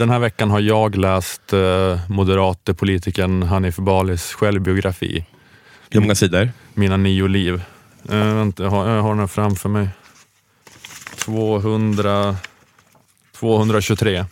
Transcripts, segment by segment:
den här veckan har jag läst eh, moderate politikern Hanif Balis självbiografi. Hur många sidor? Mina nio liv. Eh, vänta, jag, har, jag har den framför mig. 200, 223.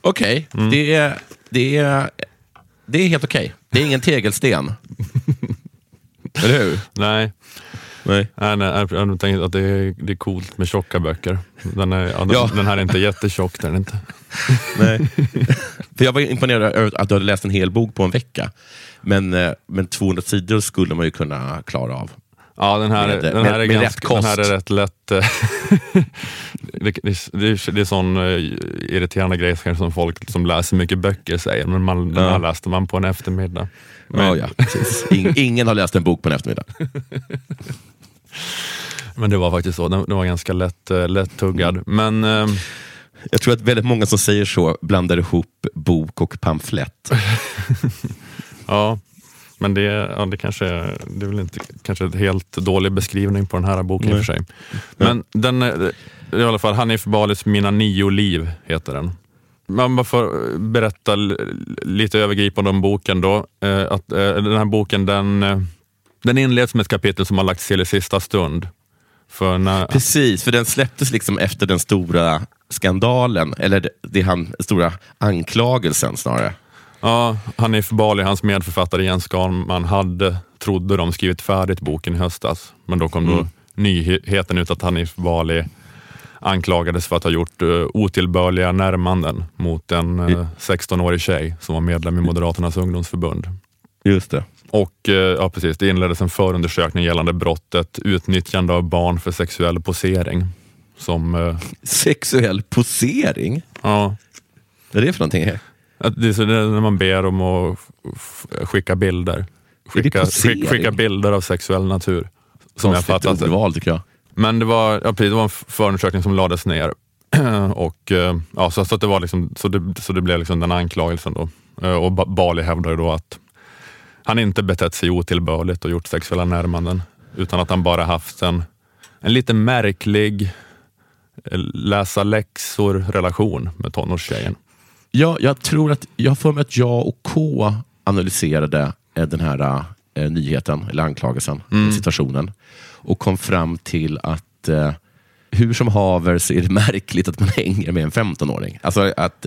Okej, Mm. det, är, det, är, det är helt okej. Det är ingen tegelsten. Eller hur? Nej, Nej. nej, nej jag har tänkt att det är, det är coolt med tjocka böcker. Den, är, ja, den, Ja. den här är inte jättetjock. Den inte. Nej. För jag var imponerad över att du hade läst en hel bok på en vecka. Men, eh, men 200 sidor skulle man ju kunna klara av. Ja, den här, Med- den med- här, är, med ganska, den här är rätt lätt. eh, det, det, är- det är sån eh, irriterande grej kanske som folk som läser mycket böcker säger, men man, den Ja. här läste man på en eftermiddag. Men, Ja, ja, precis. In, ingen har läst en bok på en eftermiddag. men det var faktiskt så, den, den var ganska lätt, eh, lätt tuggad. Men eh, Jag tror att väldigt många som säger så blandar ihop bok och pamflett. ja, men det, ja, det kanske är, det är väl inte kanske en helt dålig beskrivning på den här boken i och för sig. Men den, är- i alla fall, Hanif Balis Mina nio liv heter den. Man bara får berätta l- lite övergripande om boken då. Eh, att, eh, den här boken den, eh, den inleds med ett kapitel som har lagts till i sista stund. För när, Precis, för den släpptes liksom efter den stora skandalen, eller det, han, stora anklagelsen snarare. ja, Hanif Bali, hans medförfattare Jens Skalman, hade, trodde de, skrivit färdigt boken i höstas. Men då kom då Mm. nyheten ut att Hanif Bali anklagades för att ha gjort uh, otillbörliga närmanden mot en uh, 16-årig tjej som var medlem i Moderaternas ungdomsförbund. Just det. Och eh, ja, precis, det inleddes en förundersökning gällande brottet utnyttjande av barn för sexuell posering. Som, eh, Sexuell posering? ja, Vad är det för någonting? att det är när man ber om att skicka bilder. Skicka, skick, skicka bilder av sexuell natur. Som jag fattat ordval tycker jag. Men det var, ja, precis, det var en förundersökning som lades ner. och, eh, ja, så, så, det, var liksom, så, det, så det blev liksom den anklagelsen. Då. Och Ba- Bali hävdade då att han inte betett sig otillbörligt och gjort sexuella närmanden. Utan att han bara haft en, en lite märklig eh, läsa läxor-relation med tonårstjejen. Ja, jag tror att, jag för mig att jag och K analyserade eh, den här eh, nyheten, eller anklagelsen, situationen och kom fram till att eh, hur som haver så är det märkligt att man hänger med en 15-åring. Alltså att,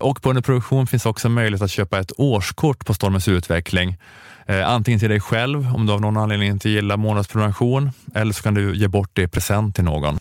Och på Underproduktion finns också möjlighet att köpa ett årskort på Stormens utveckling. Eh, antingen till dig själv om du av någon anledning inte gillar månadsprenumeration eller så kan du ge bort det i present till någon.